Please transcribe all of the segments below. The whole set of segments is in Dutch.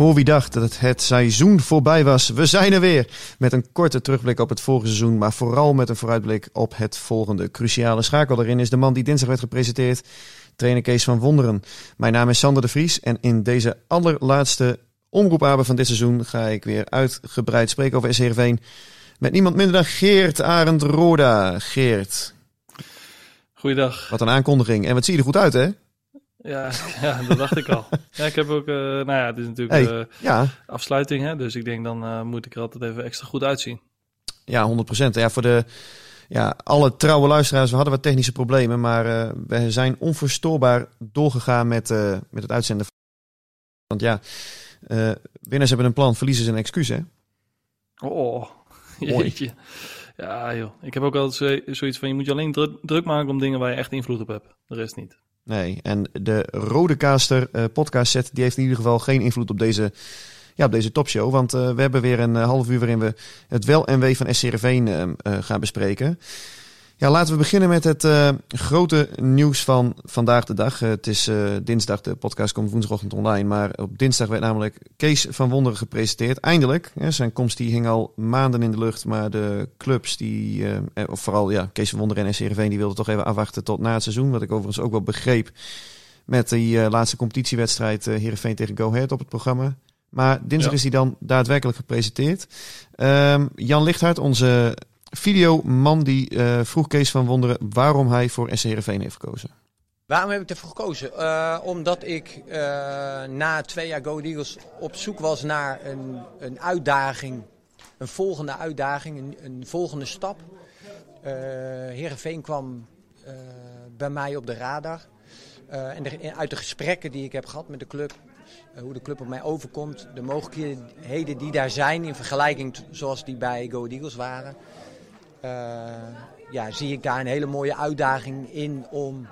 Voor wie dacht dat het, seizoen voorbij was, we zijn er weer. Met een korte terugblik op het vorige seizoen, maar vooral met een vooruitblik op het volgende. Cruciale schakel daarin is de man die dinsdag werd gepresenteerd, trainer Kees van Wonderen. Mijn naam is Sander de Vries en in deze allerlaatste omroepaben van dit seizoen ga ik weer uitgebreid spreken over SCRV met niemand minder dan Geert Arend Roda. Geert. Goeiedag. Wat een aankondiging. En wat zie je er goed uit, hè? Ja, ja dat dacht ik al. Ja, ik heb ook, uh, nou ja, het is natuurlijk Hey, uh, ja, afsluiting, hè, dus ik denk dan uh, moet ik er altijd even extra goed uitzien. ja, 100%. Ja, voor de, ja, alle trouwe luisteraars, we hadden wat technische problemen, maar uh, we zijn onverstoorbaar doorgegaan met, uh, met het uitzenden. Want ja, uh, winnaars hebben een plan, verliezers een excuus, hè? Oh, Mooi. jeetje. Ja, joh. Ik heb ook altijd zo- zoiets van, je moet je alleen druk, druk maken om dingen waar je echt invloed op hebt. De rest niet. Nee, en de Rodecaster uh, podcast set, die heeft in ieder geval geen invloed op deze, ja, op deze topshow. Want uh, we hebben weer een uh, half uur waarin we het wel en wee van SCRV uh, gaan bespreken. Ja, laten we beginnen met het uh, grote nieuws van vandaag de dag. Uh, het is uh, dinsdag, de podcast komt woensdagochtend online. Maar op dinsdag werd namelijk Kees van Wonderen gepresenteerd. Eindelijk. Hè, zijn komst die hing al maanden in de lucht. Maar de clubs, die, of vooral ja, Kees van Wonderen en SCRV, die wilden toch even afwachten tot na het seizoen. Wat ik overigens ook wel begreep met die laatste competitiewedstrijd uh, Heerenveen tegen Go Ahead op het programma. Maar dinsdag Ja. is hij dan daadwerkelijk gepresenteerd. Um, Jan Lichthart, onze videoman die uh, vroeg Kees van Wonderen waarom hij voor SC Heerenveen heeft gekozen. Waarom heb ik ervoor gekozen? Uh, omdat ik uh, na twee jaar Go Eagles op zoek was naar een, een uitdaging. Een volgende uitdaging, een, volgende stap. Uh, Heerenveen kwam bij mij op de radar. En de, uit de gesprekken die ik heb gehad met de club, hoe de club op mij overkomt, de mogelijkheden die daar zijn in vergelijking zoals die bij Go Eagles waren, ja, zie ik daar een hele mooie uitdaging in om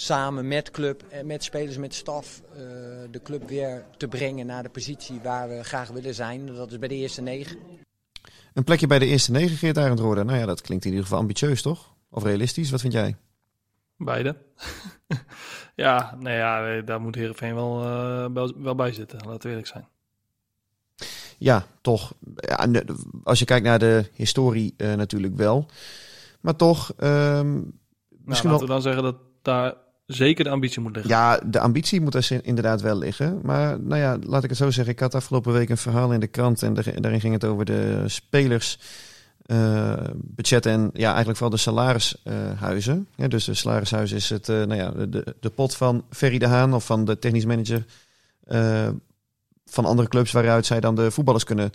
samen met club en met spelers, met staf, uh, de club weer te brengen naar de positie waar we graag willen zijn. Dat is bij de eerste negen. Een plekje bij de eerste negen, Geert Arendrode. Nou ja, dat klinkt in ieder geval ambitieus, toch? Of realistisch? Wat vind jij? Beide. ja, nou ja, daar moet Heerenveen wel, uh, wel, wel bij zitten, laten we eerlijk zijn. Ja, toch. Ja, als je kijkt naar de historie uh, natuurlijk wel. Maar toch... Um, nou, laten wel... we dan zeggen dat daar zeker de ambitie moet liggen. Ja, de ambitie moet er inderdaad wel liggen. Maar nou ja, laat ik het zo zeggen. Ik had afgelopen week een verhaal in de krant. En de, daarin ging het over de spelers... Uh, budgetten en ja, eigenlijk vooral de salarishuizen. Uh, ja, dus de salarishuis is het, uh, nou ja, de, de pot van Ferry de Haan of van de technisch manager van andere clubs waaruit zij dan de voetballers kunnen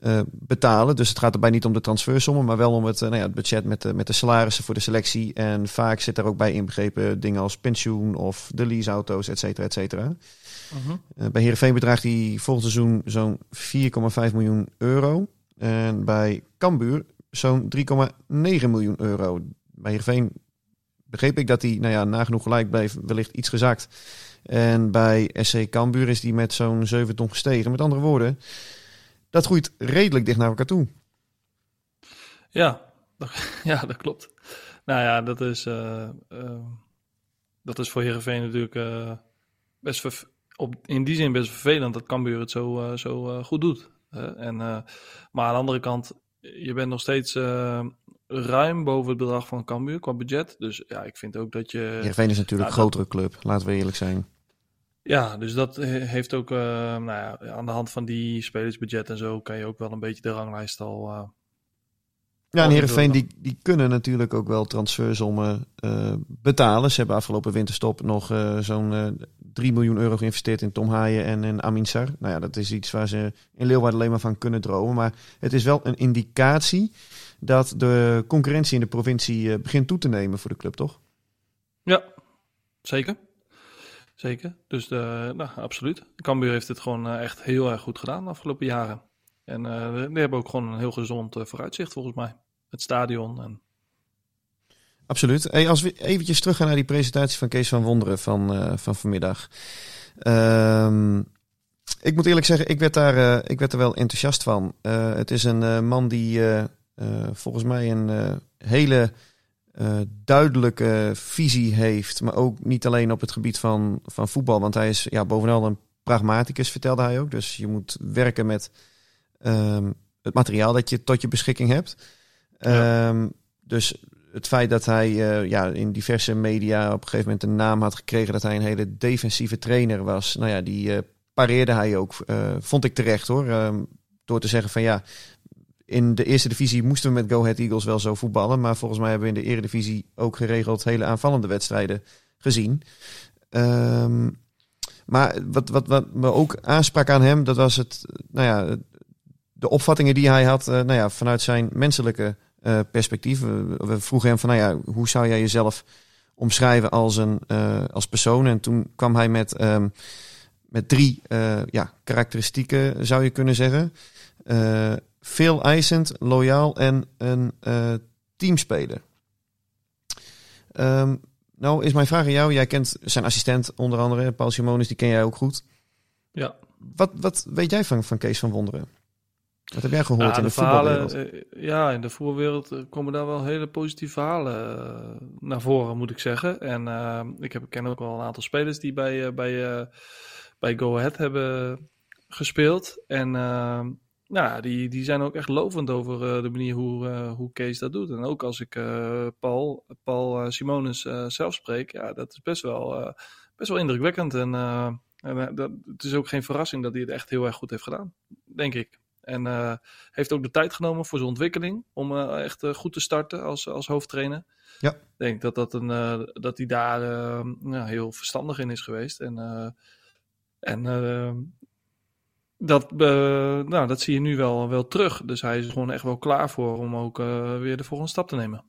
uh, betalen. Dus het gaat erbij niet om de transfersommen, maar wel om het, uh, nou ja, het budget met de, met de salarissen voor de selectie. En vaak zit daar ook bij inbegrepen dingen als pensioen of de leaseauto's, et cetera, et cetera. Uh-huh. Uh, bij Heerenveen bedraagt die volgend seizoen zo'n 4,5 miljoen euro. En bij Cambuur zo'n 3,9 miljoen euro. Bij Heerenveen begreep ik dat die, nou ja, nagenoeg gelijk bleef, wellicht iets gezakt. En bij SC Cambuur is die met zo'n 7 ton gestegen. Met andere woorden, dat groeit redelijk dicht naar elkaar toe. Ja, dat, ja, dat klopt. Nou ja, dat is, uh, uh, dat is voor Heerenveen natuurlijk uh, best op, in die zin best vervelend dat Cambuur het zo, zo goed doet. En, eh, maar aan de andere kant, je bent nog steeds eh, ruim boven het bedrag van Cambuur qua budget. Dus ja, ik vind ook dat je... Heerenveen is natuurlijk een grotere club, laten we eerlijk zijn. Ja, dus dat he- heeft ook, eh, nou ja, aan de hand van die spelersbudget en zo, kan je ook wel een beetje de ranglijst al... eh, Ja, en Heerenveen die, die kunnen natuurlijk ook wel transfersommen eh, betalen. Ze hebben afgelopen winterstop nog zo'n eh 3 miljoen euro geïnvesteerd in Tom Haaien en in Amin Sar. Nou ja, dat is iets waar ze in Leeuwarden alleen maar van kunnen dromen. Maar het is wel een indicatie dat de concurrentie in de provincie begint toe te nemen voor de club, toch? Ja, zeker. Zeker. Dus de, nou, absoluut. Cambuur heeft het gewoon eh, echt heel erg goed gedaan de afgelopen jaren. En eh, die hebben ook gewoon een heel gezond eh, vooruitzicht volgens mij. Het stadion. En... Absoluut. Hey, als we eventjes teruggaan naar die presentatie van Kees van Wonderen van, eh, van vanmiddag. Ehm, ik moet eerlijk zeggen, ik werd daar, eh, ik werd er wel enthousiast van. Eh, het is een eh, man die eh, eh, volgens mij een eh, hele eh, duidelijke visie heeft. Maar ook niet alleen op het gebied van, van voetbal. Want hij is ja, bovenal een pragmaticus, vertelde hij ook. Dus je moet werken met ehm, het materiaal dat je tot je beschikking hebt. Ja. Ehm, dus het feit dat hij eh, ja, in diverse media op een gegeven moment een naam had gekregen dat hij een hele defensieve trainer was. Nou ja, die eh, pareerde hij ook, vond ik terecht hoor. Ehm, door te zeggen van ja, in de eerste divisie moesten we met Go Ahead Eagles wel zo voetballen. Maar volgens mij hebben we in de eredivisie ook geregeld hele aanvallende wedstrijden gezien. Ehm, maar wat, wat, wat me ook aansprak aan hem, dat was het, nou ja, de opvattingen die hij had, eh, nou ja, vanuit zijn menselijke eh, perspectief. We, we vroegen hem van, nou ja, hoe zou jij jezelf omschrijven als een eh, als persoon? En toen kwam hij met, ehm, met drie ja, karakteristieken, zou je kunnen zeggen. Veel eisend, loyaal en een eh, teamspeler. Ehm, nou is mijn vraag aan jou. Jij kent zijn assistent onder andere, Paul Simonis, die ken jij ook goed. Ja, Wat, wat weet jij van, van Kees van Wonderen? Wat heb jij gehoord ja, in de, verhalen, voetbalwereld? eh, ja, in de voetbalwereld eh, komen daar wel hele positieve verhalen naar voren, moet ik zeggen. En ik heb, ik ken ook wel een aantal spelers die bij, bij, bij Go Ahead hebben gespeeld. En nou, ja, die, die zijn ook echt lovend over eh, de manier hoe, eh, hoe Kees dat doet. En ook als ik eh, Paul, Paul Simonis zelf spreek, ja, dat is best wel, best wel indrukwekkend. En, en dat, het is ook geen verrassing dat hij het echt heel erg goed heeft gedaan, denk ik. En heeft ook de tijd genomen voor zijn ontwikkeling om echt goed te starten als, als hoofdtrainer. Ja. Ik denk dat, dat, een, dat hij daar ja, heel verstandig in is geweest. En, en dat, eh, nou, dat zie je nu wel, wel terug. Dus hij is er gewoon echt wel klaar voor om ook eh, weer de volgende stap te nemen.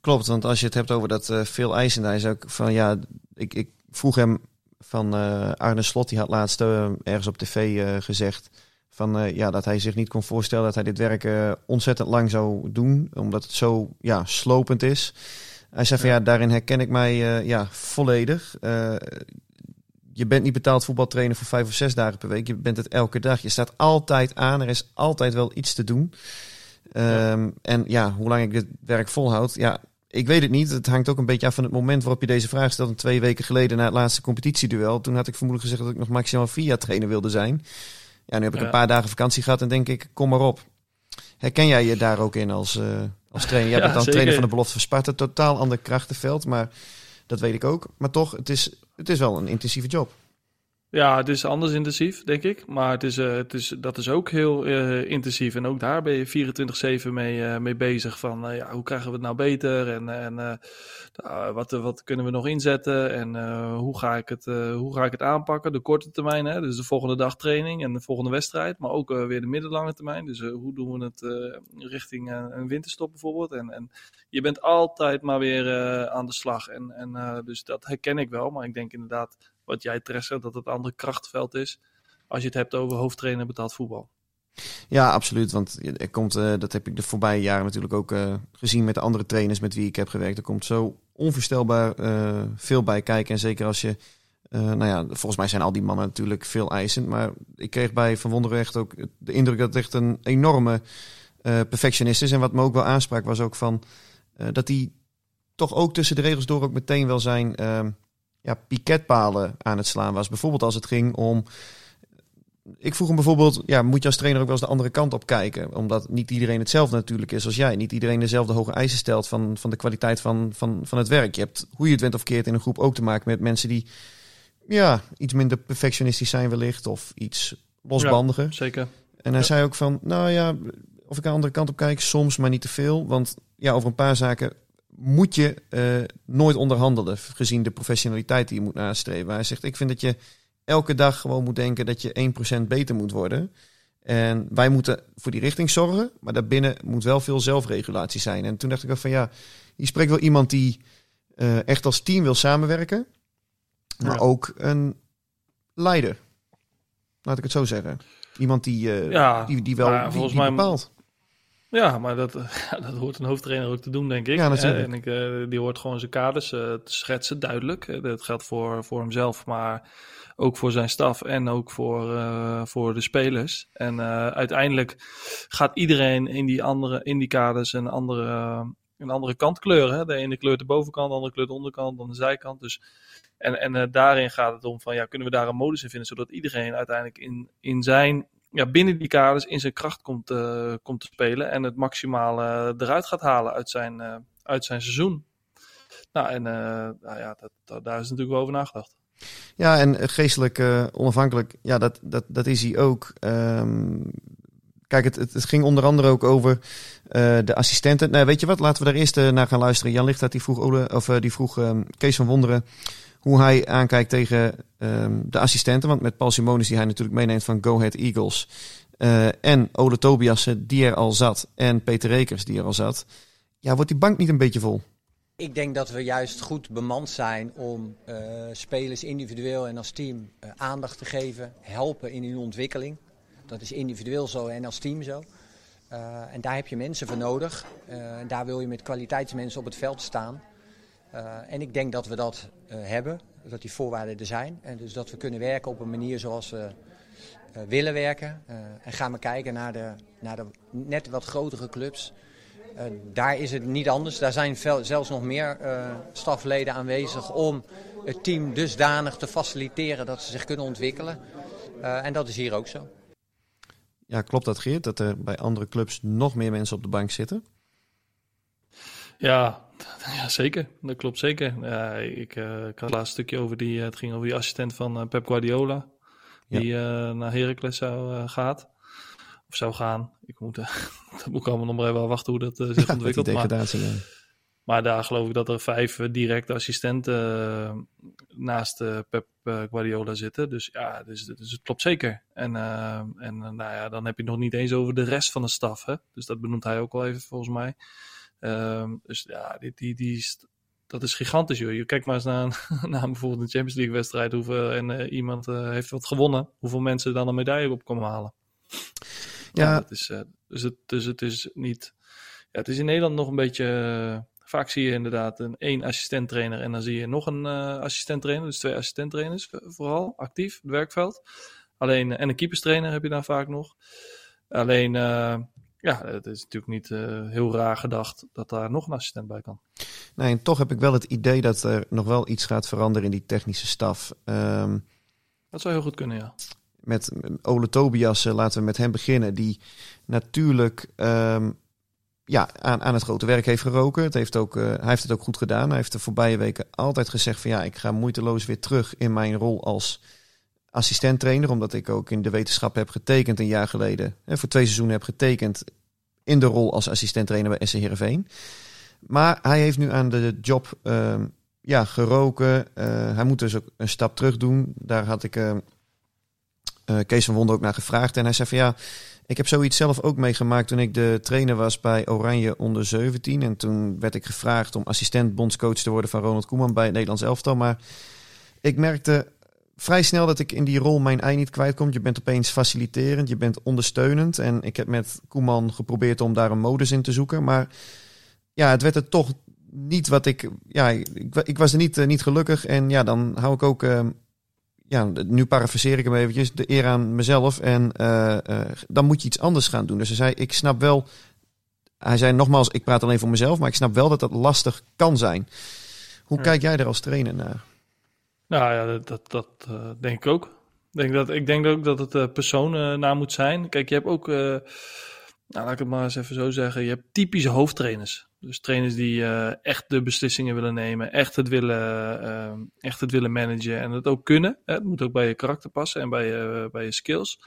Klopt, want als je het hebt over dat eh, veel eisend, hij is ook van ja, ik, ik vroeg hem van eh, Arne Slot, die had laatst eh, ergens op tv eh, gezegd van eh, ja, dat hij zich niet kon voorstellen dat hij dit werk eh, ontzettend lang zou doen, omdat het zo ja, slopend is. Hij zei van ja, daarin herken ik mij eh, ja, volledig. Je bent niet betaald voetbaltrainer voor vijf of zes dagen per week. Je bent het elke dag. Je staat altijd aan. Er is altijd wel iets te doen. Ehm, En ja, hoe lang ik dit werk volhoud, ja, ik weet het niet. Het hangt ook een beetje af van het moment waarop je deze vraag stelt. En twee weken geleden na het laatste competitieduel. Toen had ik vermoedelijk gezegd dat ik nog maximaal vier jaar trainer wilde zijn. Ja, nu heb ik Ja. een paar dagen vakantie gehad en denk ik, kom maar op. Herken jij je daar ook in als, eh, als trainer? Jij Ja, bent dan zeker. trainer van de belofte van Sparta. Totaal ander krachtenveld, maar dat weet ik ook. Maar toch, het is, het is wel een intensieve job. Ja, het is anders intensief, denk ik. Maar het is, eh, het is, dat is ook heel eh, intensief. En ook daar ben je 24-7 mee, eh, mee bezig. Van ja, hoe krijgen we het nou beter? En, en nou, wat, wat kunnen we nog inzetten? En hoe, ga ik het, hoe ga ik het aanpakken? De korte termijn, hè? dus de volgende dag training en de volgende wedstrijd. Maar ook weer de middellange termijn. Dus hoe doen we het richting een winterstop bijvoorbeeld? En, en je bent altijd maar weer aan de slag. En, en, dus dat herken ik wel. Maar ik denk inderdaad wat jij terecht dat het een ander krachtveld is. Als je het hebt over hoofdtrainer betaald voetbal. Ja, absoluut. Want er komt, eh, dat heb ik de voorbije jaren natuurlijk ook eh, gezien met de andere trainers met wie ik heb gewerkt. Er komt zo onvoorstelbaar eh, veel bij kijken. En zeker als je, nou ja, volgens mij zijn al die mannen natuurlijk veel eisend. Maar ik kreeg bij Van Wonderen echt ook de indruk dat het echt een enorme perfectionist is. En wat me ook wel aansprak was ook van dat hij toch ook tussen de regels door ook meteen wel zijn eh, ja, piketpalen aan het slaan was. Bijvoorbeeld als het ging om ik vroeg hem bijvoorbeeld, ja, moet je als trainer ook wel eens de andere kant op kijken? Omdat niet iedereen hetzelfde natuurlijk is als jij. Niet iedereen dezelfde hoge eisen stelt van, van de kwaliteit van, van, van het werk. Je hebt, hoe je het went of keert, in een groep ook te maken met mensen die ja, iets minder perfectionistisch zijn wellicht. Of iets losbandiger. Ja, zeker. En hij Ja. zei ook van, nou ja, of ik aan de andere kant op kijk, soms, maar niet te veel. Want ja, over een paar zaken moet je eh, nooit onderhandelen, gezien de professionaliteit die je moet nastreven. Hij zegt, ik vind dat je elke dag gewoon moet denken dat je 1% beter moet worden. En wij moeten voor die richting zorgen, maar daarbinnen moet wel veel zelfregulatie zijn. En toen dacht ik ook van, ja, hier spreekt wel iemand die eh, echt als team wil samenwerken, maar Ja. ook een leider. Laat ik het zo zeggen. Iemand die, eh, Ja, die, die wel maar die, volgens die mij- bepaalt. Ja, maar dat, dat hoort een hoofdtrainer ook te doen, denk ik. Ja, natuurlijk. En ik, eh, die hoort gewoon zijn kaders eh, te schetsen, duidelijk. Eh, Dat geldt voor, voor hemzelf, maar ook voor zijn staf en ook voor, voor de spelers. En uiteindelijk gaat iedereen in die, andere, in die kaders een andere, een andere kant kleuren. Hè? De ene kleurt de bovenkant, de andere kleurt de onderkant, dan de zijkant. Dus, en en daarin gaat het om van, ja, kunnen we daar een modus in vinden, zodat iedereen uiteindelijk in, in zijn ja, binnen die kaders in zijn kracht komt, eh, komt te spelen en het maximale eruit gaat halen uit zijn, eh, uit zijn seizoen. Nou, en eh, nou ja, dat, dat- daar is natuurlijk wel over nagedacht. Ja, en eh, geestelijk eh, onafhankelijk, ja, dat, dat, dat is hij ook. Ehm, kijk, het, het, ging onder andere ook over eh, de assistenten. Nou, weet je wat, laten we daar eerst eh, naar gaan luisteren. Jan Lichthart die vroeg, of, eh, die vroeg ehm, Kees van Wonderen hoe hij aankijkt tegen ehm, de assistenten. Want met Paul Simonis, die hij natuurlijk meeneemt van Go Ahead Eagles. eh, en Ole Tobiassen, die er al zat. En Peter Rekers, die er al zat. Ja, wordt die bank niet een beetje vol? Ik denk dat we juist goed bemand zijn om eh, spelers individueel en als team eh, aandacht te geven, helpen in hun ontwikkeling. Dat is individueel zo en als team zo. Eh, en daar heb je mensen voor nodig. Eh, en daar wil je met kwaliteitsmensen op het veld staan. Eh, en ik denk dat we dat eh, hebben, dat die voorwaarden er zijn. En dus dat we kunnen werken op een manier zoals we eh, willen werken. Eh, en gaan we kijken naar de, naar de net wat grotere clubs. Daar is het niet anders. Daar zijn veel, zelfs nog meer eh, stafleden aanwezig om het team dusdanig te faciliteren dat ze zich kunnen ontwikkelen. Eh, en dat is hier ook zo. Ja, klopt dat Geert? Dat er bij andere clubs nog meer mensen op de bank zitten? Ja, ja zeker. Dat klopt zeker. Ja, ik, eh, ik had laatst een stukje over die, eh, het ging over die assistent van eh, Pep Guardiola. Die naar Heracles zou, gaat. Of zou gaan. Ik moet, dat moet ik allemaal nog maar even wachten hoe dat zich ontwikkelt. Maar. Maar daar geloof ik dat er vijf directe assistenten naast Pep Guardiola zitten. Dus ja, dus, dus het klopt zeker. En, en nou ja, dan heb je het nog niet eens over de rest van de staf. Hè? Dus dat benoemt hij ook wel even volgens mij. Ehm, dus ja, die, die, die, is- dat is gigantisch joh. Je kijkt maar eens naar, een- naar bijvoorbeeld een Champions League wedstrijd. Hoeveel, en eh, iemand eh, heeft wat gewonnen. Hoeveel mensen dan een medaille op komen halen. Ja. Ja, dat is, eh, dus, het, dus het is niet... Ja, het is in Nederland nog een beetje... vaak zie je inderdaad een één assistent-trainer en dan zie je nog een assistent-trainer. Dus twee assistent-trainers vooral, actief, het werkveld. Alleen, en een keeperstrainer heb je dan vaak nog. Alleen, ja, het is natuurlijk niet eh, heel raar gedacht dat daar nog een assistent bij kan. Nee, en toch heb ik wel het idee dat er nog wel iets gaat veranderen in die technische staf. Ehm, Dat zou heel goed kunnen, ja. met Ole Tobias, eh, laten we met hem beginnen. Die natuurlijk ehm, ja, aan, aan het grote werk heeft geroken. Het heeft ook, eh, hij heeft het ook goed gedaan. Hij heeft de voorbije weken altijd gezegd van ja, ik ga moeiteloos weer terug in mijn rol als assistent-trainer. Omdat ik ook in de wetenschap heb getekend een jaar geleden. Hè, voor twee seizoenen heb getekend in de rol als assistent-trainer bij SC Heerenveen. Maar hij heeft nu aan de job ehm, ja, geroken. Eh, hij moet dus ook een stap terug doen. Daar had ik eh, eh, Kees van Wonder ook naar gevraagd. En hij zei van ja, ik heb zoiets zelf ook meegemaakt toen ik de trainer was bij Oranje onder 17. En toen werd ik gevraagd om assistent bondscoach te worden van Ronald Koeman bij het Nederlands elftal. Maar ik merkte vrij snel dat ik in die rol mijn ei niet kwijtkom. Je bent opeens faciliterend, je bent ondersteunend. En ik heb met Koeman geprobeerd om daar een modus in te zoeken. Maar ja, het werd er toch niet wat ik... Ja, ik, ik was er niet, eh, niet gelukkig. En ja, dan hou ik ook... eh, ja, nu parafraseer ik hem eventjes, de eer aan mezelf. En eh, eh, dan moet je iets anders gaan doen. Dus hij zei, ik snap wel... Hij zei nogmaals, ik praat alleen voor mezelf, maar ik snap wel dat dat lastig kan zijn. Hoe Ja. kijk jij er als trainer naar? Nou ja, dat, dat, eh, denk ik ook. denk dat, ik denk ook dat het uh, persoon uh, naar moet zijn. Kijk, je hebt ook, nou, laat ik het maar eens even zo zeggen, je hebt typische hoofdtrainers. Dus trainers die echt de beslissingen willen nemen, echt het willen, echt het willen managen en het ook kunnen. Het moet ook bij je karakter passen en bij je, bij je skills.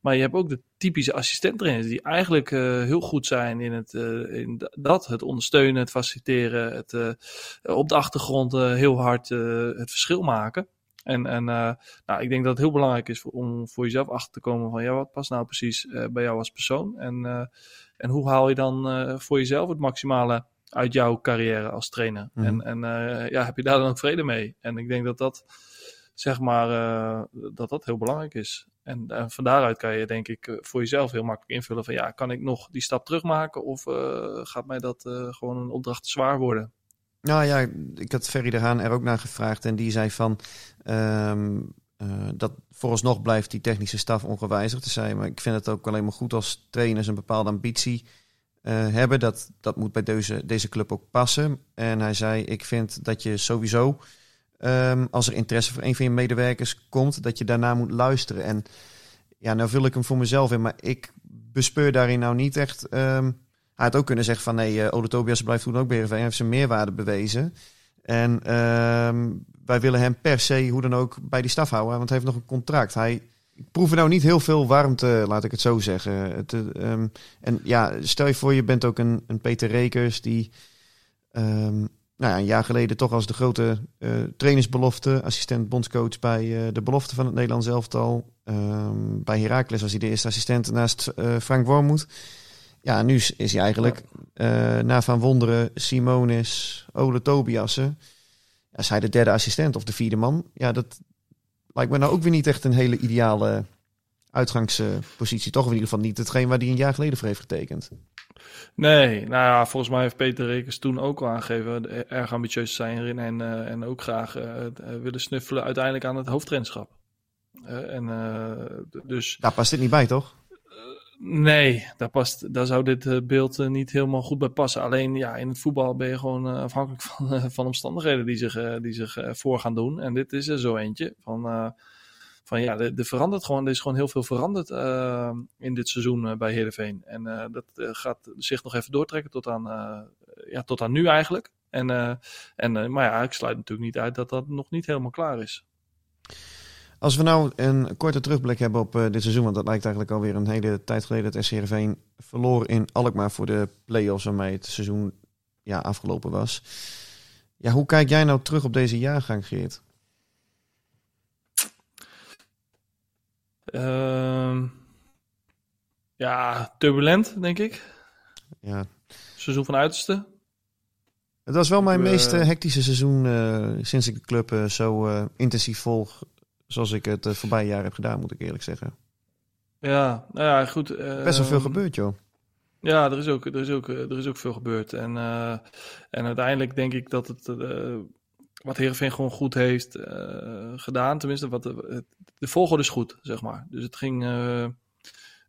Maar je hebt ook de typische assistenttrainers die eigenlijk heel goed zijn in, het, in dat, het ondersteunen, het faciliteren, het op de achtergrond heel hard het verschil maken. En, en nou, ik denk dat het heel belangrijk is voor, om voor jezelf achter te komen van ja, wat past nou precies bij jou als persoon? En, en hoe haal je dan voor jezelf het maximale uit jouw carrière als trainer? Mm. En, en ja, heb je daar dan ook vrede mee? En ik denk dat dat, zeg maar, dat dat heel belangrijk is. En, en van daaruit kan je denk ik voor jezelf heel makkelijk invullen van ja, kan ik nog die stap terugmaken of gaat mij dat gewoon een opdracht zwaar worden? Nou ja, ik had Ferry de er ook naar gevraagd en die zei van um, uh, dat vooralsnog blijft die technische staf ongewijzigd te zijn. Maar ik vind het ook alleen maar goed als trainers een bepaalde ambitie hebben. Dat, dat moet bij deze, deze club ook passen. En hij zei, ik vind dat je sowieso, um, als er interesse voor een van je medewerkers komt, dat je daarna moet luisteren. En ja, nou vul ik hem voor mezelf in, maar ik bespeur daarin nou niet echt... Um, hij had ook kunnen zeggen van nee, uh, Ode Tobias blijft toen ook bij Hij heeft zijn meerwaarde bewezen. En uh, wij willen hem per se hoe dan ook bij die staf houden, want hij heeft nog een contract. Hij proeft nou niet heel veel warmte, laat ik het zo zeggen. Het, en ja, stel je voor, je bent ook een, een Peter Rekers die nou een jaar geleden toch als de grote uh, trainersbelofte, assistent bondscoach bij uh, de belofte van het Nederlands elftal. Um, bij Heracles was hij de eerste assistent naast uh, Frank Wormoed. Ja, nu is hij eigenlijk na Van Wonderen, Simonis, Ole Tobiassen. Is hij de derde assistent of de vierde man? Ja, dat lijkt me nou ook weer niet echt een hele ideale uitgangspositie. Toch in ieder geval niet hetgeen waar hij een jaar geleden voor heeft getekend. Nee, nou ja, volgens mij heeft Peter Rekers toen ook al aangegeven erg ambitieus te zijn erin en, uh, en ook graag uh, willen snuffelen uiteindelijk aan het hoofdtrainschap. en, dus... Daar past dit niet bij, toch? Nee, daar, past, daar zou dit beeld niet helemaal goed bij passen. Alleen ja, in het voetbal ben je gewoon afhankelijk van, van omstandigheden die zich, die zich voor gaan doen. En dit is er zo eentje. Van, ja, er, verandert gewoon, er is gewoon heel veel veranderd in dit seizoen bij Heerenveen. En dat gaat zich nog even doortrekken tot aan, ja, tot aan nu eigenlijk. En, en, maar ja, ik sluit natuurlijk niet uit dat dat nog niet helemaal klaar is. Als we nou een korte terugblik hebben op dit seizoen, want dat lijkt eigenlijk alweer een hele tijd geleden dat SCRV verloor in Alkmaar voor de play-offs waarmee het seizoen ja, afgelopen was. Ja, hoe kijk jij nou terug op deze jaargang, Geert? Ja, turbulent, denk ik. Ja. Seizoen van uiterste. Het was wel mijn meest hectische seizoen uh, sinds ik de club zo intensief volg zoals ik het voorbije jaar heb gedaan, moet ik eerlijk zeggen. Ja, nou ja, goed. Uh, Best wel veel gebeurd, joh. Ja, er is ook, er is ook, er is ook veel gebeurd. En, uh, en uiteindelijk denk ik dat het, wat Heerenveen gewoon goed heeft gedaan, tenminste, wat de, de volgorde is goed, zeg maar. Dus het ging,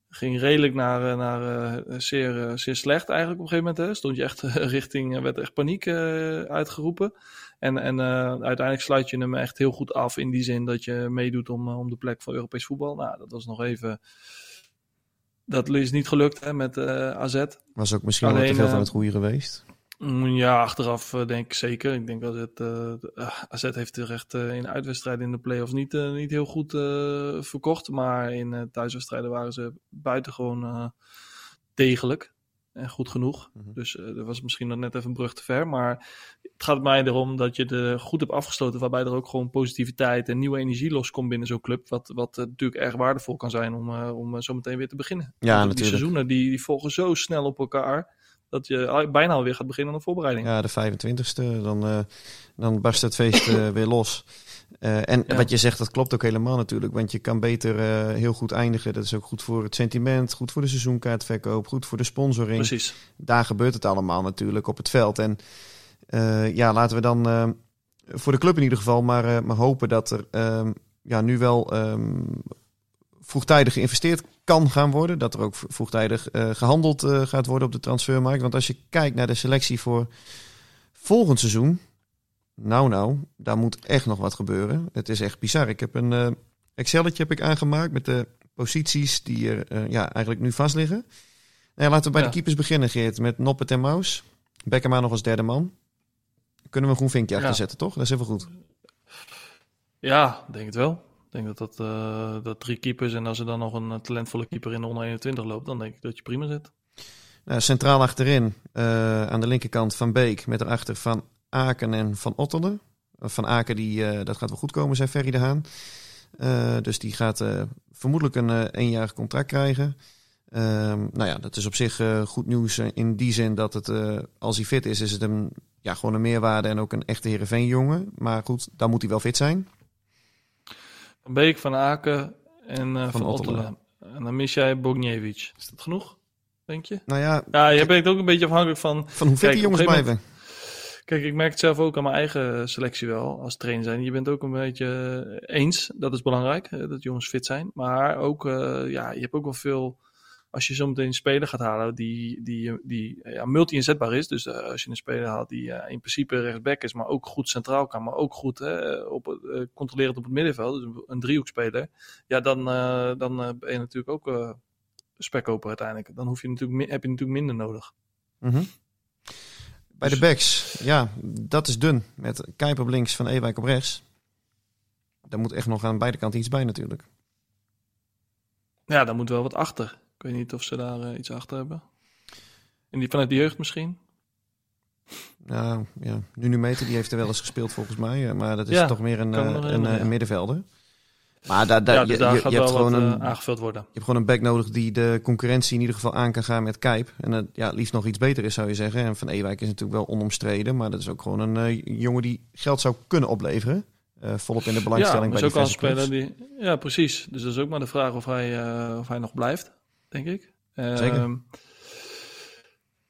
ging redelijk naar, naar zeer, zeer slecht eigenlijk op een gegeven moment. Hè. Stond je echt richting, werd echt paniek uitgeroepen. En, en uiteindelijk sluit je hem echt heel goed af in die zin dat je meedoet om, om de plek voor Europees voetbal. Nou, dat was nog even. Dat is niet gelukt hè, met eh, AZ. Was ook misschien Alleen, wel te veel van het goede geweest. Mm, ja, achteraf denk ik zeker. Ik denk dat het, AZ heeft er echt in uitwedstrijden in de play-offs niet, niet heel goed verkocht. Maar in thuiswedstrijden waren ze buitengewoon degelijk en goed genoeg. Mhm. Dus uh, dat was misschien nog net even een brug te ver. Maar het gaat mij erom dat je er goed hebt afgesloten. Waarbij er ook gewoon positiviteit en nieuwe energie loskomt binnen zo'n club. Wat, wat uh, natuurlijk erg waardevol kan zijn om, uh, om zo meteen weer te beginnen. Ja, natuurlijk. Die seizoenen die, die volgen zo snel op elkaar. Dat je bijna alweer gaat beginnen aan de voorbereiding. Ja, de 25ste. Dan, dan barst het feest weer los. Uh, en ja. wat je zegt, dat klopt ook helemaal natuurlijk. Want je kan beter heel goed eindigen. Dat is ook goed voor het sentiment, goed voor de seizoenkaartverkoop, goed voor de sponsoring. Precies. Daar gebeurt het allemaal natuurlijk op het veld. En ja, laten we dan voor de club in ieder geval maar, maar hopen dat er ehm, ja, nu wel um, vroegtijdig geïnvesteerd kan gaan worden. Dat er ook vroegtijdig gehandeld gaat worden op de transfermarkt. Want als je kijkt naar de selectie voor volgend seizoen nou, nou, daar moet echt nog wat gebeuren. Het is echt bizar. Ik heb een, uh, Excelletje heb ik aangemaakt met de posities die er eh, ja, eigenlijk nu vast liggen. Nou ja, laten we bij Ja. de keepers beginnen, Geert. Met Noppet en Maus. Bekkema nog als derde man. Kunnen we een groen vinkje Ja. achter zetten, toch? Dat is even goed. Ja, denk het wel. Denk dat dat, eh, dat drie keepers en als er dan nog een talentvolle keeper in de onder 21 loopt, dan denk ik dat je prima zit. Nou, centraal achterin, eh, aan de linkerkant Van Beek. Met erachter Van Aken en Van Ottelen. Van Aken, die, eh, dat gaat wel goed komen, zei Ferry de Haan. Dus die gaat vermoedelijk een eenjarig contract krijgen. Ehm, nou ja, dat is op zich goed nieuws in die zin dat het, als hij fit is, is het een, ja, gewoon een meerwaarde en ook een echte Heerenveen-jongen. Maar goed, dan moet hij wel fit zijn. Van Beek, Van Aken en eh, Van Van. En dan mis jij Bogniewicz. Is dat genoeg, denk je? Nou ja, Ja, je bent ook een beetje afhankelijk van... van hoe fit die jongens blijven. Kijk, ik merk het zelf ook aan mijn eigen selectie wel, als trainer zijn. Je bent ook een beetje eh, eens, dat is belangrijk, eh, dat jongens fit zijn. Maar ook, eh, ja, je hebt ook wel veel... Als je zometeen een speler gaat halen die, die, die ja, multi-inzetbaar is. Dus eh, als je een speler haalt die eh, in principe rechtsback is, maar ook goed centraal kan. Maar ook goed eh, op, eh, controlerend op het middenveld. Dus een- driehoekspeler. Ja, dan, dan ben je natuurlijk ook spekkoper uiteindelijk. Dan hoef je natuurlijk, heb je natuurlijk minder nodig. Mhm. Bij de Dus- backs, ja, dat is dun. Met Kuiper op links, Van Ewijk op rechts. Daar moet echt nog aan beide kanten iets bij natuurlijk. Ja, daar moet wel wat achter. Ik weet niet of ze daar eh, iets achter hebben. En die, vanuit de jeugd misschien? Nou, ja, Nunu Meter die heeft er wel eens gespeeld volgens mij. eh, Maar dat is Ja, toch meer een, eh, een, ja. een middenvelder. Maar daar, daar, ja, dus je, daar je, gaat je hebt wel gewoon een, aangevuld worden. je hebt gewoon een back nodig die de concurrentie in ieder geval aan kan gaan met Kijp. En dat ja, liefst nog iets beter is, zou je zeggen. En Van Ewijk is natuurlijk wel onomstreden. Maar dat is ook gewoon een jongen die geld zou kunnen opleveren. Volop in de Ja, belangstelling bij is ook al een diverse speler die... Ja, precies. Dus dat is ook maar de vraag of hij, of hij nog blijft, denk ik. Zeker. Ehm,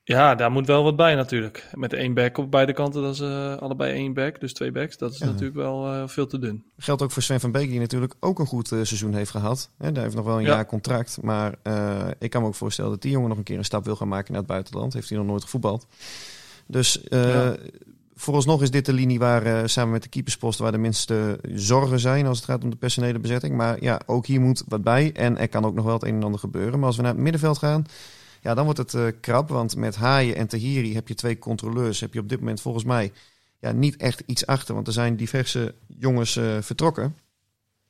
Ja, daar moet wel wat bij natuurlijk. Met één back op beide kanten, dat is eh, allebei één back, dus twee backs. Dat is Ja. natuurlijk wel eh, veel te dun. Geldt ook voor Sven van Beek, die natuurlijk ook een goed eh, seizoen heeft gehad. Hè, daar heeft nog wel een Ja. jaar contract. Maar ik kan me ook voorstellen dat die jongen nog een keer een stap wil gaan maken naar het buitenland. Heeft hij nog nooit gevoetbald. Dus Ja. Vooralsnog is dit de linie waar eh, samen met de keepersposten waar de minste zorgen zijn als het gaat om de personele bezetting. Maar ja, ook hier moet wat bij. En er kan ook nog wel het een en ander gebeuren. Maar als we naar het middenveld gaan, ja, dan wordt het eh, krap. Want met Haaien en Tahiri heb je twee controleurs. Heb je op dit moment volgens mij ja, niet echt iets achter. Want er zijn diverse jongens eh, vertrokken.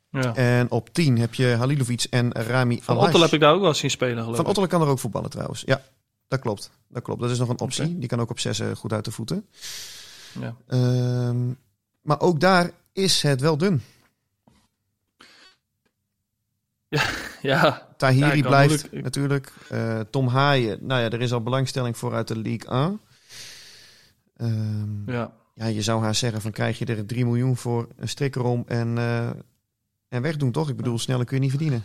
Ja. En op 10 heb je Halilovic en Rami Van Alaj. Ottel heb ik daar ook wel zien spelen, geloof Van ik. Ottelen kan er ook voetballen trouwens. Ja, dat klopt. Dat klopt. Dat is nog een optie. Die kan ook op 6 goed uit de voeten. Ja. Ehm, maar ook daar is het wel dun. ja, Tahiri Ja, kan blijft moeilijk- natuurlijk. Eh, Tom Haaien, nou ja, er is al belangstelling voor uit de League 1. Ehm, ja. ja. je zou haar zeggen van krijg je er 3 miljoen voor een strikker om en, eh, en wegdoen toch? Ik bedoel, sneller kun je niet verdienen.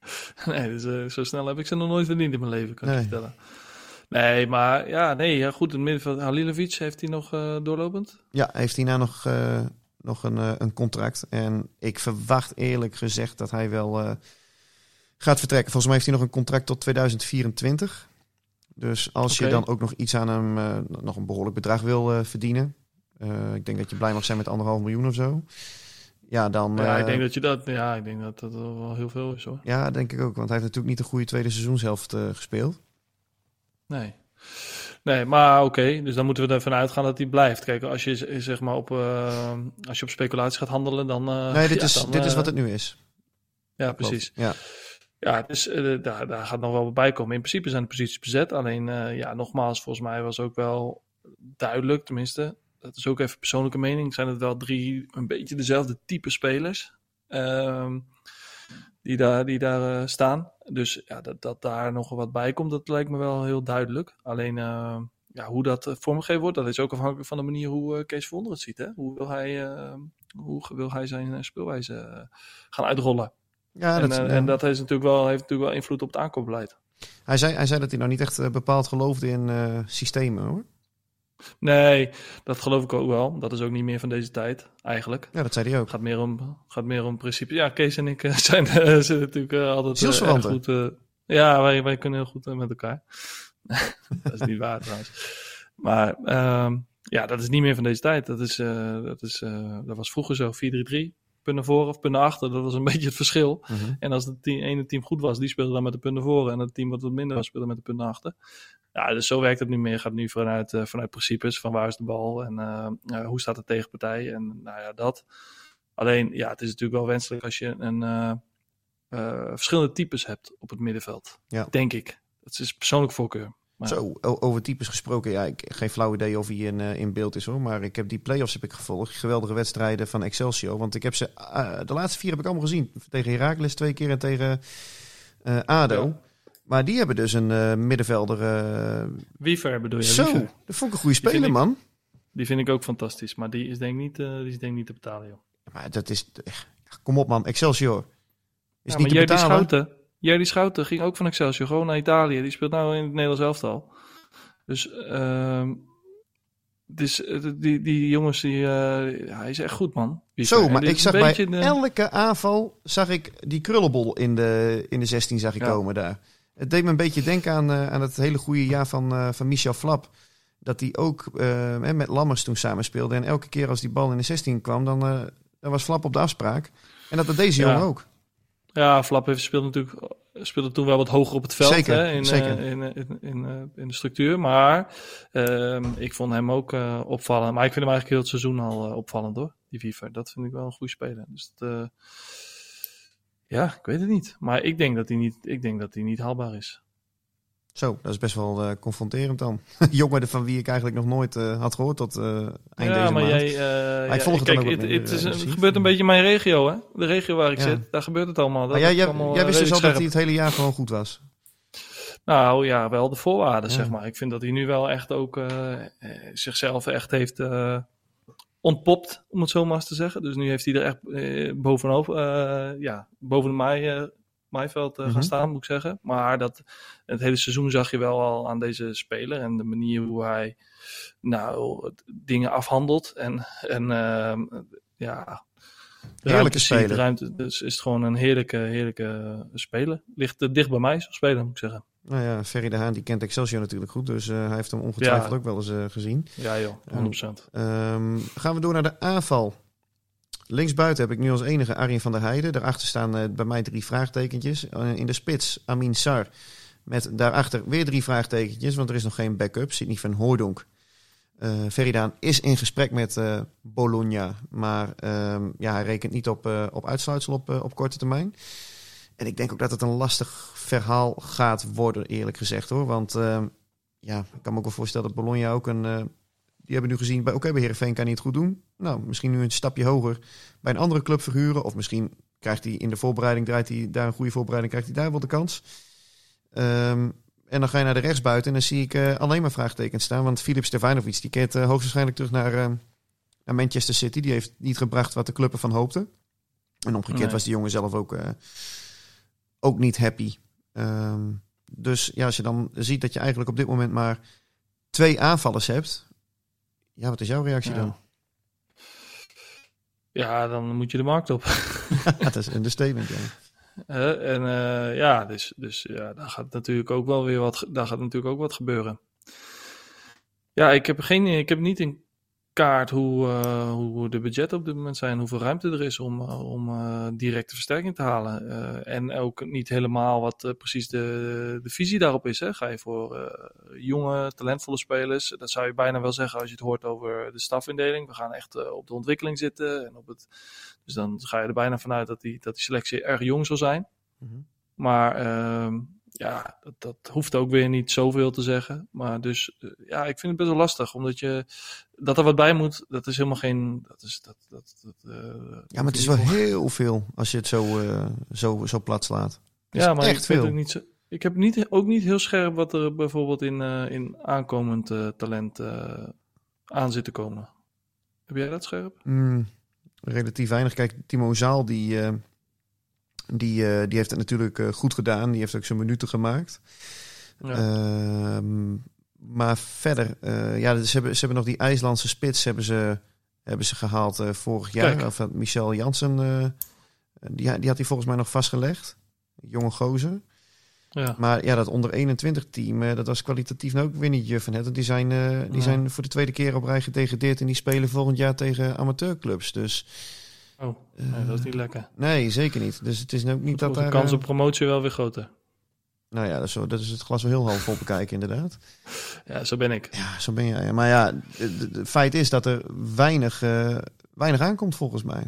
Nee, dus, eh, zo snel heb ik ze nog nooit verdiend in mijn leven, kan ik je vertellen. Nee, maar ja, nee, ja, goed. In het middenveld, Halilovic heeft hij nog eh, doorlopend. Ja, heeft hij nou nog, eh, nog een, eh, een contract. En ik verwacht eerlijk gezegd dat hij wel gaat vertrekken. Volgens mij heeft hij nog een contract tot 2024. Dus als je dan ook nog iets aan hem, nog een behoorlijk bedrag wil verdienen. ik denk dat je blij mag zijn met anderhalf miljoen of zo. Ja, dan. ja, ik denk dat je dat, ja, ik denk dat dat wel heel veel is hoor. ja, denk ik ook. Want hij heeft natuurlijk niet een goede tweede seizoenshelft gespeeld. Nee. Nee, maar oké, dus dan moeten we ervan uitgaan dat hij blijft. Kijk, als je zeg maar op, eh, als je op speculatie gaat handelen, dan. eh, nee, dit, ja, is, dan, dit is eh, wat het nu is. Ja, precies. Ja. Ja, dus daar, daar gaat nog wel wat bij komen. In principe zijn de posities bezet. Alleen, ja, nogmaals, volgens mij was ook wel duidelijk, tenminste, dat is ook even persoonlijke mening, zijn het wel drie een beetje dezelfde type spelers ehm, die daar, die daar eh, staan. Dus ja, dat, dat daar nog wat bij komt, dat lijkt me wel heel duidelijk. Alleen, eh, ja, hoe dat eh, vormgegeven wordt, dat is ook afhankelijk van de manier hoe Kees Vonder het ziet. Hè? Hoe wil hij, hoe wil hij zijn speelwijze gaan uitrollen? Ja, en, dat, ja. en dat heeft natuurlijk, wel, heeft natuurlijk wel invloed op het aankoopbeleid. Hij, zei, hij zei dat hij nou niet echt bepaald geloofde in systemen hoor. Nee, dat geloof ik ook wel. Dat is ook niet meer van deze tijd, eigenlijk. Ja, dat zei hij ook. Het gaat meer om, gaat meer om principe. Ja, Kees en ik eh, zijn, eh, zijn natuurlijk eh, altijd Zielsverwanten. goed. eh, ja, wij, wij kunnen heel goed met elkaar. dat is niet waar trouwens. Maar ehm, ja, dat is niet meer van deze tijd. Dat, is, dat, is, dat was vroeger zo, 4-3-3. Punt naar voren of punt naar achter. Dat was een beetje het verschil. Mhm. En als het team, ene team goed was, die speelde dan met de punt naar voren. En het team wat wat minder was, speelde met de punt naar achter. Ja, dus zo werkt het nu meer. Gaat nu vanuit, eh, vanuit principes van waar is de bal en eh, eh, hoe staat de tegenpartij. En nou ja, dat. Alleen, ja, het is natuurlijk wel wenselijk als je een, verschillende types hebt op het middenveld. Ja. Denk ik. Dat is persoonlijk voorkeur. Maar- Zo, over types gesproken. Ja, ik geen flauw idee of hij in, eh, in beeld is hoor. Maar ik heb die play-offs heb ik gevolgd. Geweldige wedstrijden van Excelsior. Want ik heb ze, eh, de laatste vier heb ik allemaal gezien. Tegen Heracles twee keer en tegen eh, ADO. Ja. Maar die hebben dus een middenvelder. Wiever bedoel je? zo, Wiever. dat vond ik een goede speler ik- man. Die vind ik ook fantastisch. Maar die is denk ik niet, die is denk ik niet te betalen, joh. Maar dat is, echt- kom op man, Excelsior. Is ja, niet maar te betalen. Schouten, Jerdy Schouten ging ook van Excelsior gewoon naar Italië. Die speelt nou in het Nederlands elftal. Dus ehm dus, eh, die, die jongens, die, eh, hij is echt goed, man. Zo, En maar dit ik zag bij de- elke aanval zag ik die krullenbol in de, in de 16 zag ik Ja. komen daar. Het deed me een beetje denken aan, eh, aan het hele goede jaar van, van Michel Flap. Dat hij ook met Lammers toen samen speelde. En elke keer als die bal in de 16 kwam, dan, dan was Flap op de afspraak. En dat had deze Ja. jongen ook. Ja, Flap heeft speelde natuurlijk speelde toen wel wat hoger op het veld Zeker, hè, in, zeker. eh, in, in, in, eh, in de structuur. Maar ehm, ik vond hem ook eh, opvallend. Maar ik vind hem eigenlijk heel het seizoen al eh, opvallend hoor, die Wiever. Dat vind ik wel een goede speler. Dus dat, eh, ja, ik weet het niet. Maar ik denk dat hij niet, ik denk dat hij niet haalbaar is. Zo, dat is best wel eh, confronterend dan. jongen van wie ik eigenlijk nog nooit eh, had gehoord tot eh, eind ja, deze maar maand. jij, eh, ik ja, volg het dan ook het, gebeurt een beetje in mijn regio, hè? De regio waar ik Ja. zit, daar gebeurt het allemaal. Dat Maar jij, jij, allemaal, jij wist dus al dat hij het hele jaar gewoon goed was. Nou ja, wel de voorwaarden, zeg maar. Ik vind dat hij nu wel echt ook zichzelf echt heeft ontpopt, om het zo maar eens te zeggen. Dus nu heeft hij er echt bovenop, ja, boven eh, maaiveld eh, Mhm. gaan staan, moet ik zeggen. Maar dat, het hele seizoen zag je wel al aan deze speler en de manier hoe hij nou, dingen afhandelt. En, en ehm, ja, de ruimte ziet, speler. ruimte, dus is het gewoon een heerlijke, heerlijke speler. Ligt eh, dicht bij mij, zo'n speler, moet ik zeggen. Nou ja, Ferry de Haan die kent Excelsior natuurlijk goed. Dus eh, hij heeft hem ongetwijfeld Ja. ook wel eens gezien. Ja joh, 100%. Ehm, gaan we door naar de aanval. Linksbuiten heb ik nu als enige Arjen van der Heijden. Daarachter staan eh, bij mij drie vraagtekentjes. Eh, in de spits Amin Sar. Met daarachter weer drie vraagtekentjes, want er is nog geen backup. Sidney van Hooydonk. Eh Veridaan is in gesprek met Bologna. Maar ehm, ja, hij rekent niet op, op uitsluitsel op, op korte termijn. En ik denk ook dat het een lastig verhaal gaat worden, eerlijk gezegd hoor. Want ehm, ja, ik kan me ook wel voorstellen dat Bologna ook een... die hebben nu gezien, bij- oké, bij Heerenveen kan hij het goed doen. Nou, misschien nu een stapje hoger bij een andere club verhuren. Of misschien krijgt hij in de voorbereiding, draait hij daar een goede voorbereiding, krijgt hij daar wel de kans. Ehm, en dan ga je naar de rechtsbuiten en dan zie ik eh, alleen maar vraagtekens staan. Want Filip Stefanovic, die keert eh, hoogstwaarschijnlijk terug naar, eh, naar Manchester City. Die heeft niet gebracht wat de club ervan hoopte. En omgekeerd Nee. was die jongen zelf ook, eh, ook niet happy. Ehm, dus ja, als je dan ziet dat je eigenlijk op dit moment maar twee aanvallers hebt. Ja, wat is jouw reactie Ja. dan? Ja, dan moet je de markt op. dat is een understatement, ja. En eh, ja, dus, dus ja, daar gaat natuurlijk ook wel weer wat, daar gaat natuurlijk ook wat gebeuren. Ja, ik heb, geen, ik heb niet in kaart hoe, eh, hoe de budgetten op dit moment zijn, hoeveel ruimte er is om, eh, om eh, directe versterking te halen. En ook niet helemaal wat precies de, de visie daarop is. Hè? Ga je voor jonge, talentvolle spelers, dat zou je bijna wel zeggen als je het hoort over de stafindeling. We gaan echt op de ontwikkeling zitten. En op het, dus dan ga je er bijna vanuit dat die, dat die selectie erg jong zal zijn. Mhm. Maar ehm, ja, dat, dat hoeft ook weer niet zoveel te zeggen. Maar dus eh, ja, ik vind het best wel lastig. Omdat je dat er wat bij moet, dat is helemaal geen. Dat is, dat, dat, dat, eh, Ja, maar het is wel heel veel als je het zo, eh, zo, zo plat slaat. Ja, maar echt ik veel. ook niet zo. Ik heb niet, ook niet heel scherp wat er bijvoorbeeld in, in aankomend talent aan zit te komen. Heb jij dat scherp? Mm, relatief weinig. Kijk, Timo Zaal, die, die, eh, die heeft het natuurlijk eh, goed gedaan. Die heeft ook zijn minuten gemaakt. Ja. Ehm, maar verder, eh, ja, ze hebben, ze hebben nog die IJslandse spits hebben ze, hebben ze gehaald eh, vorig jaar. Of Michel Jansen, die, die had hij volgens mij nog vastgelegd. Jonge gozer. ja. Maar ja, dat onder 21 team, dat was kwalitatief nou ook weer niet juf het. Die zijn, die zijn voor de tweede keer op rij gedegradeerd en die spelen volgend jaar tegen amateurclubs. Dus Oh, nee, dat is niet lekker. Nee, zeker niet. Dus het is ook niet dat de daar... kans eh, op promotie wel weer groter. Nou ja, dat is, zo, dat is het glas wel heel half vol bekijken inderdaad. Ja, zo ben ik. Ja, zo ben jij. Maar ja, het feit is dat er weinig, eh, weinig aankomt volgens mij.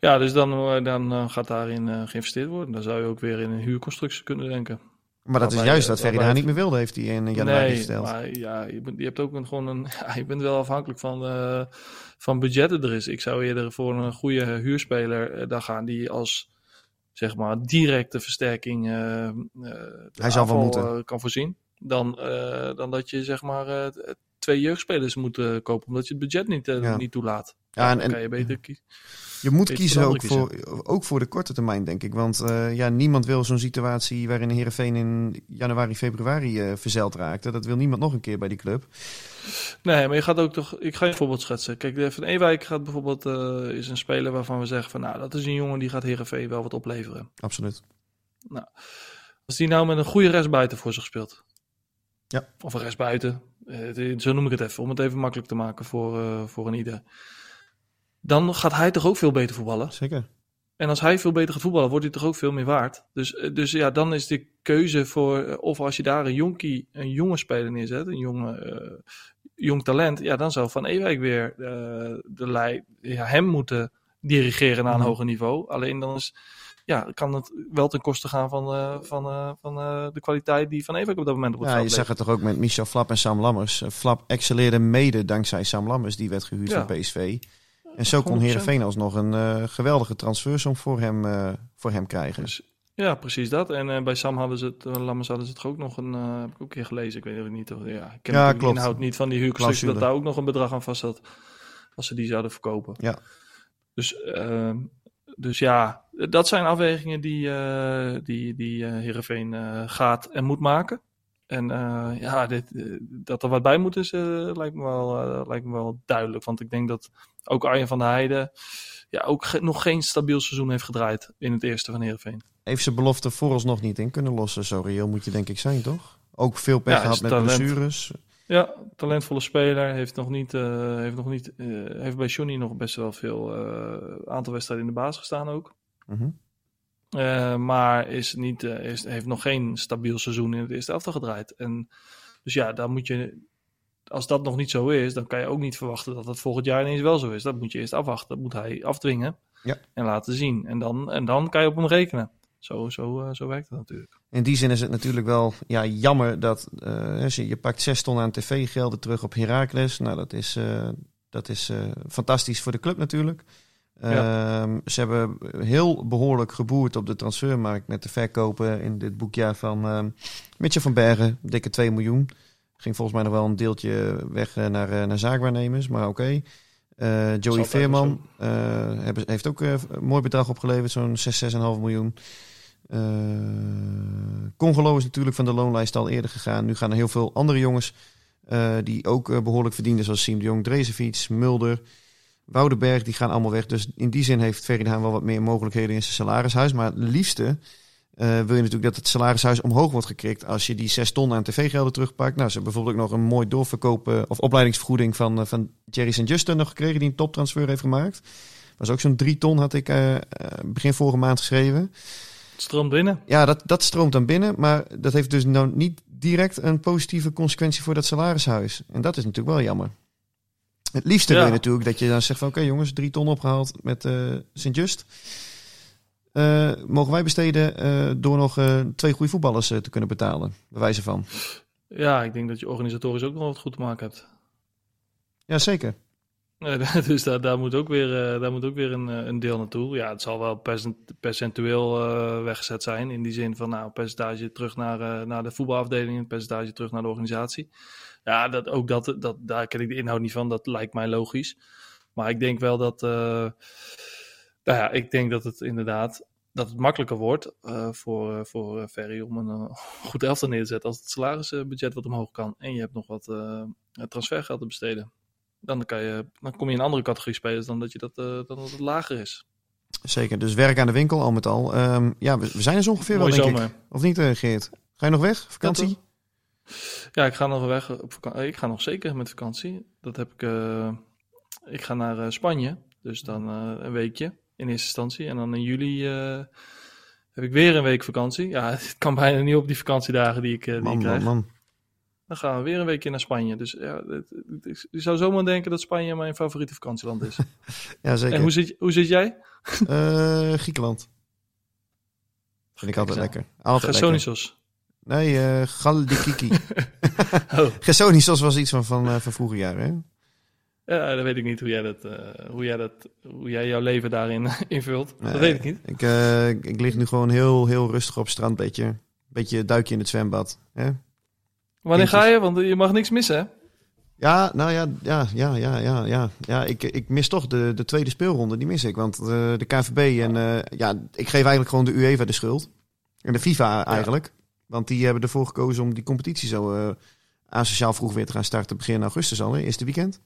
Ja, dus dan, eh, dan eh, gaat daarin eh, geïnvesteerd worden. Dan zou je ook weer in een huurconstructie kunnen denken. Maar dat is juist eh, dat Ferry daar niet meer wilde, heeft hij in januari nee, gesteld. maar ja, je, bent, je hebt ook een, gewoon een... Ja, je bent wel afhankelijk van, eh, van budgetten er is. Ik zou eerder voor een goede huurspeler eh, daar gaan die als zeg maar directe versterking eh, eh, de Hij zal wel aanval, moeten. kan voorzien. Dan, dan dat je zeg maar twee jeugdspelers moet kopen omdat je het budget niet, Ja. niet toelaat. Ja, en- kan je beter kiezen. Je moet Beter kiezen ook voor, ook voor de korte termijn, denk ik. Want eh, ja, niemand wil zo'n situatie waarin Heerenveen in januari, februari verzeild raakte. Dat wil niemand nog een keer bij die club. Nee, maar je gaat ook toch. Ik ga je een voorbeeld schetsen. Kijk, de Van Ewijk gaat bijvoorbeeld. eh, is een speler waarvan we zeggen van. Nou, dat is een jongen die gaat Herenveen wel wat opleveren. Absoluut. Als die nou met een goede restbuiten voor zich speelt. Ja. Of een restbuiten. eh, het- zo noem ik het even. Om het even makkelijk te maken voor, voor een ieder. Dan gaat hij toch ook veel beter voetballen. Zeker. En als hij veel beter gaat voetballen, wordt hij toch ook veel meer waard. Dus, eh, dus ja, dan is de keuze voor. eh, Of als je daar een jonkie, een jonge speler neerzet. Een jonge, eh, jong talent. Ja, dan zou Van Ewijk weer de lei, ja, hem moeten dirigeren naar een Mhm. hoger niveau. Alleen dan is, ja, kan het wel ten koste gaan van, van, van de kwaliteit die Van Ewijk op dat moment op het Ja, je veld zag het toch ook met Michel Flap en Sam Lammers. Flap excelleerde mede dankzij Sam Lammers, die werd gehuurd Ja. van PSV. En zo kon 100%. Heerenveen alsnog een eh, geweldige transfersom voor hem, eh, voor hem krijgen. Dus, ja, precies dat. En eh, bij Sam hadden ze het, Lammers hadden ze het ook nog een, heb ik ook een keer gelezen. Ik weet het niet. Of, ja, ik ken Ja, de inhoud niet van die huurconstructie, dat daar ook nog een bedrag aan vast zat. Als ze die zouden verkopen. Ja. Dus, ehm, dus ja, dat zijn afwegingen die, die, die Heerenveen eh, gaat en moet maken. En ja, dit, dat er wat bij moet is, lijkt, me wel, lijkt me wel duidelijk. Want ik denk dat ook Arjen van der Heijden ja, ook ge- nog geen stabiel seizoen heeft gedraaid in het eerste van Heerenveen. Heeft zijn belofte vooralsnog niet in kunnen lossen. Zo reëel moet je denk ik zijn, toch? Ook veel pech Ja, gehad met talent. blessures. Ja, talentvolle speler. Heeft nog niet, eh, heeft nog niet, eh, heeft bij Johnny nog best wel veel eh, aantal wedstrijden in de baas gestaan ook. Mhm. Eh, maar is niet, is, heeft nog geen stabiel seizoen in het eerste elftal gedraaid. En dus ja, dan moet je, als dat nog niet zo is, dan kan je ook niet verwachten dat dat volgend jaar ineens wel zo is. Dat moet je eerst afwachten. Dat moet hij afdwingen Ja. en laten zien. En dan, en dan kan je op hem rekenen. Zo, zo, eh, zo werkt het natuurlijk. In die zin is het natuurlijk wel ja, jammer dat eh, je, je pakt 6 ton aan tv-gelden terug op Heracles. Nou, dat is, eh, dat is fantastisch voor de club natuurlijk. Ja. Ehm, ze hebben heel behoorlijk geboerd op de transfermarkt met de verkopen in dit boekjaar van Mitchell van Bergen, dikke 2 miljoen. Ging volgens mij nog wel een deeltje weg eh, naar, eh, naar zaakwaarnemers, maar oké. Eh, Joey Veerman heeft ook een mooi bedrag opgeleverd, zo'n 6, 6,5 miljoen. Eh Congolo is natuurlijk van de loonlijst al eerder gegaan. Nu gaan er heel veel andere jongens die ook eh, behoorlijk verdienen, zoals Siem de Jong, Drezefiets, Mulder, Woudenberg, die gaan allemaal weg. Dus in die zin heeft Haan wel wat meer mogelijkheden in zijn salarishuis. Maar het liefste eh, wil je natuurlijk dat het salarishuis omhoog wordt gekrikt als je die 6 ton aan tv-gelden terugpakt. Nou, ze hebben bijvoorbeeld ook nog een mooi doorverkopen of opleidingsvergoeding van, eh, van Jerry St. Justin nog gekregen, die een toptransfer heeft gemaakt. Dat was ook zo'n 3 ton, had ik eh, eh, begin vorige maand geschreven. Het stroomt binnen. Ja, dat, dat stroomt dan binnen, maar dat heeft dus nou niet direct een positieve consequentie voor dat salarishuis. En dat is natuurlijk wel jammer. Het liefste Ja. wil je natuurlijk dat je dan zegt van oké jongens, drie ton opgehaald met eh Sint-Just. Eh, mogen wij besteden eh, door nog eh, twee goede voetballers te kunnen betalen, bij wijze van. Ja, ik denk dat je organisatorisch ook nog wat goed te maken hebt. Ja, zeker. Dus daar, daar, moet ook weer, daar moet ook weer een, een deel naartoe. Ja, het zal wel percent, percentueel weggezet zijn. In die zin van nou, percentage terug naar, naar de voetbalafdeling, een percentage terug naar de organisatie. Ja, dat, ook dat, dat, daar ken ik de inhoud niet van. Dat lijkt mij logisch. Maar ik denk wel dat. Nou ja, ik denk dat het inderdaad. Dat het makkelijker wordt eh, voor, eh, voor eh, Ferry om een goed elftal neer te zetten als het salarisbudget wat omhoog kan. En je hebt nog wat eh, transfergeld te besteden. Dan, kan je, dan kom je in een andere categorie spelers dan dat, je dat, dan dat het lager is. Zeker. Dus werk aan de winkel al met al. Ehm, ja, we, we zijn er zo ongeveer Mooi wel, denk zomer. ik. Of niet, Geert? Ga je nog weg? Vakantie? Ja, ik ga nog weg op vakantie. Ik ga nog zeker met vakantie. Dat heb ik. ik ga naar Spanje. Dus dan een weekje. In eerste instantie. En dan in juli eh, heb ik weer een week vakantie. Ja, het kan bijna niet op die vakantiedagen die ik, eh, die Man, ik man, krijg. man. Dan gaan we weer een weekje naar Spanje. Dus ja, je zou zomaar denken dat Spanje mijn favoriete vakantieland is. Ja, zeker. en hoe zit, hoe zit jij? Eh, Griekenland. Vind ik altijd lekker. Altijd lekker. Gersonisos. Nee, eh Galdikiki. Oh. Gersonisos was iets van, van, van vroeger jaren, hè? Ja, dan weet ik niet hoe jij, dat, eh, hoe jij, dat, hoe jij jouw leven daarin invult. Nee, dat weet ik niet. Ik, eh, ik, ik lig nu gewoon heel, heel rustig op het strand. Beetje, beetje duikje in het zwembad. Hè? Wanneer ga je? Want je mag niks missen, hè? Ja, nou ja, ja, ja, ja, ja, ja. ja ik, ik mis toch de, de tweede speelronde. Die mis ik. Want eh, de KVB en ja, ik geef eigenlijk gewoon de UEFA de schuld. En de FIFA eigenlijk. Want die hebben ervoor gekozen om die competitie zo asociaal vroeg weer te gaan starten. Begin augustus al, hè? eerste weekend.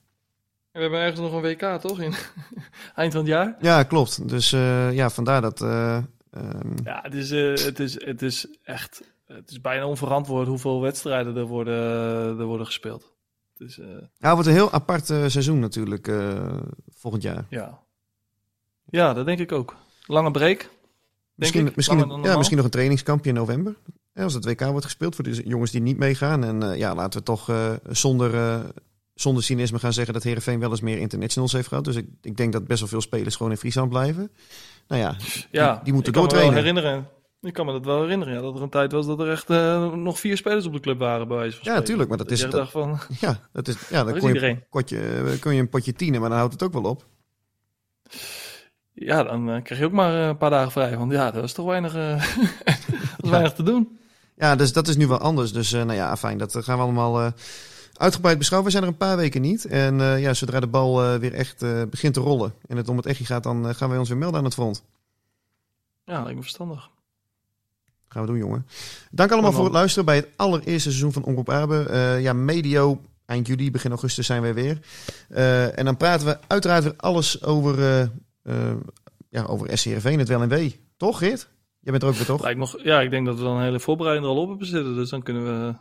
We hebben ergens nog een WK, toch? In eind van het jaar. Ja, klopt. Dus eh, ja, vandaar dat... eh, ehm, Ja, het is, eh, het is, het is echt... Het is bijna onverantwoord hoeveel wedstrijden er worden, er worden gespeeld. Het is, eh, ja, het wordt een heel apart seizoen natuurlijk eh, volgend jaar. ja. Ja, dat denk ik ook. Lange break. Misschien, misschien, ja, misschien nog een trainingskampje in november. Ja, als het WK wordt gespeeld voor de jongens die niet meegaan. En eh, ja, laten we toch eh, zonder, eh, zonder cynisme gaan zeggen dat Herenveen wel eens meer internationals heeft gehad. Dus ik, ik denk dat best wel veel spelers gewoon in Friesland blijven. Nou ja, Ja, die, die moeten ik kan me wel doortrainen. herinneren. Ik kan me dat wel herinneren. Ja, dat er een tijd was dat er echt eh, nog vier spelers op de club waren, bij wijze van Ja, tuurlijk, maar dat is het- van, Ja, dat is, ja dan is kon je, iedereen? potje, eh, kun je een potje tienen, maar dan houdt het ook wel op. ja, dan eh, krijg je ook maar een paar dagen vrij. Want ja, dat is toch weinig, dat is weinig te doen. Ja, dus dat is nu wel anders. Dus nou ja, fijn. Dat gaan we allemaal uitgebreid beschouwen. We zijn er een paar weken niet. En eh, ja, zodra de bal eh, weer echt eh, begint te rollen en het om het echtje gaat, dan gaan wij ons weer melden aan het front. Ja, lijkt me verstandig. Gaan we doen, jongen. Dank allemaal voor het luisteren bij het allereerste seizoen van Omroep Abe. Ja, medio, eind juli, begin augustus zijn wij weer. En dan praten we uiteraard weer alles over, ja, over SCRV, het wel en wee. Toch, Geert? Jij bent er ook weer, toch? Lijkt me, g- ja, ik denk dat we dan een hele voorbereiding er al op hebben zitten. Dus dan kunnen we,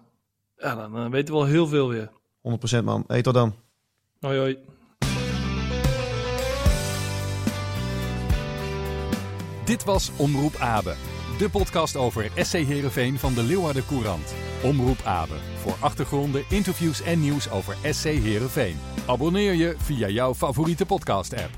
ja, dan eh, weten we al heel veel weer. 100% man. Hey, tot dan. Hoi hoi. Dit was Omroep Abe. De podcast over SC Heerenveen van de Leeuwarden Courant. Omroep Abe. Voor achtergronden, interviews en nieuws over SC Heerenveen. Abonneer je via jouw favoriete podcast app.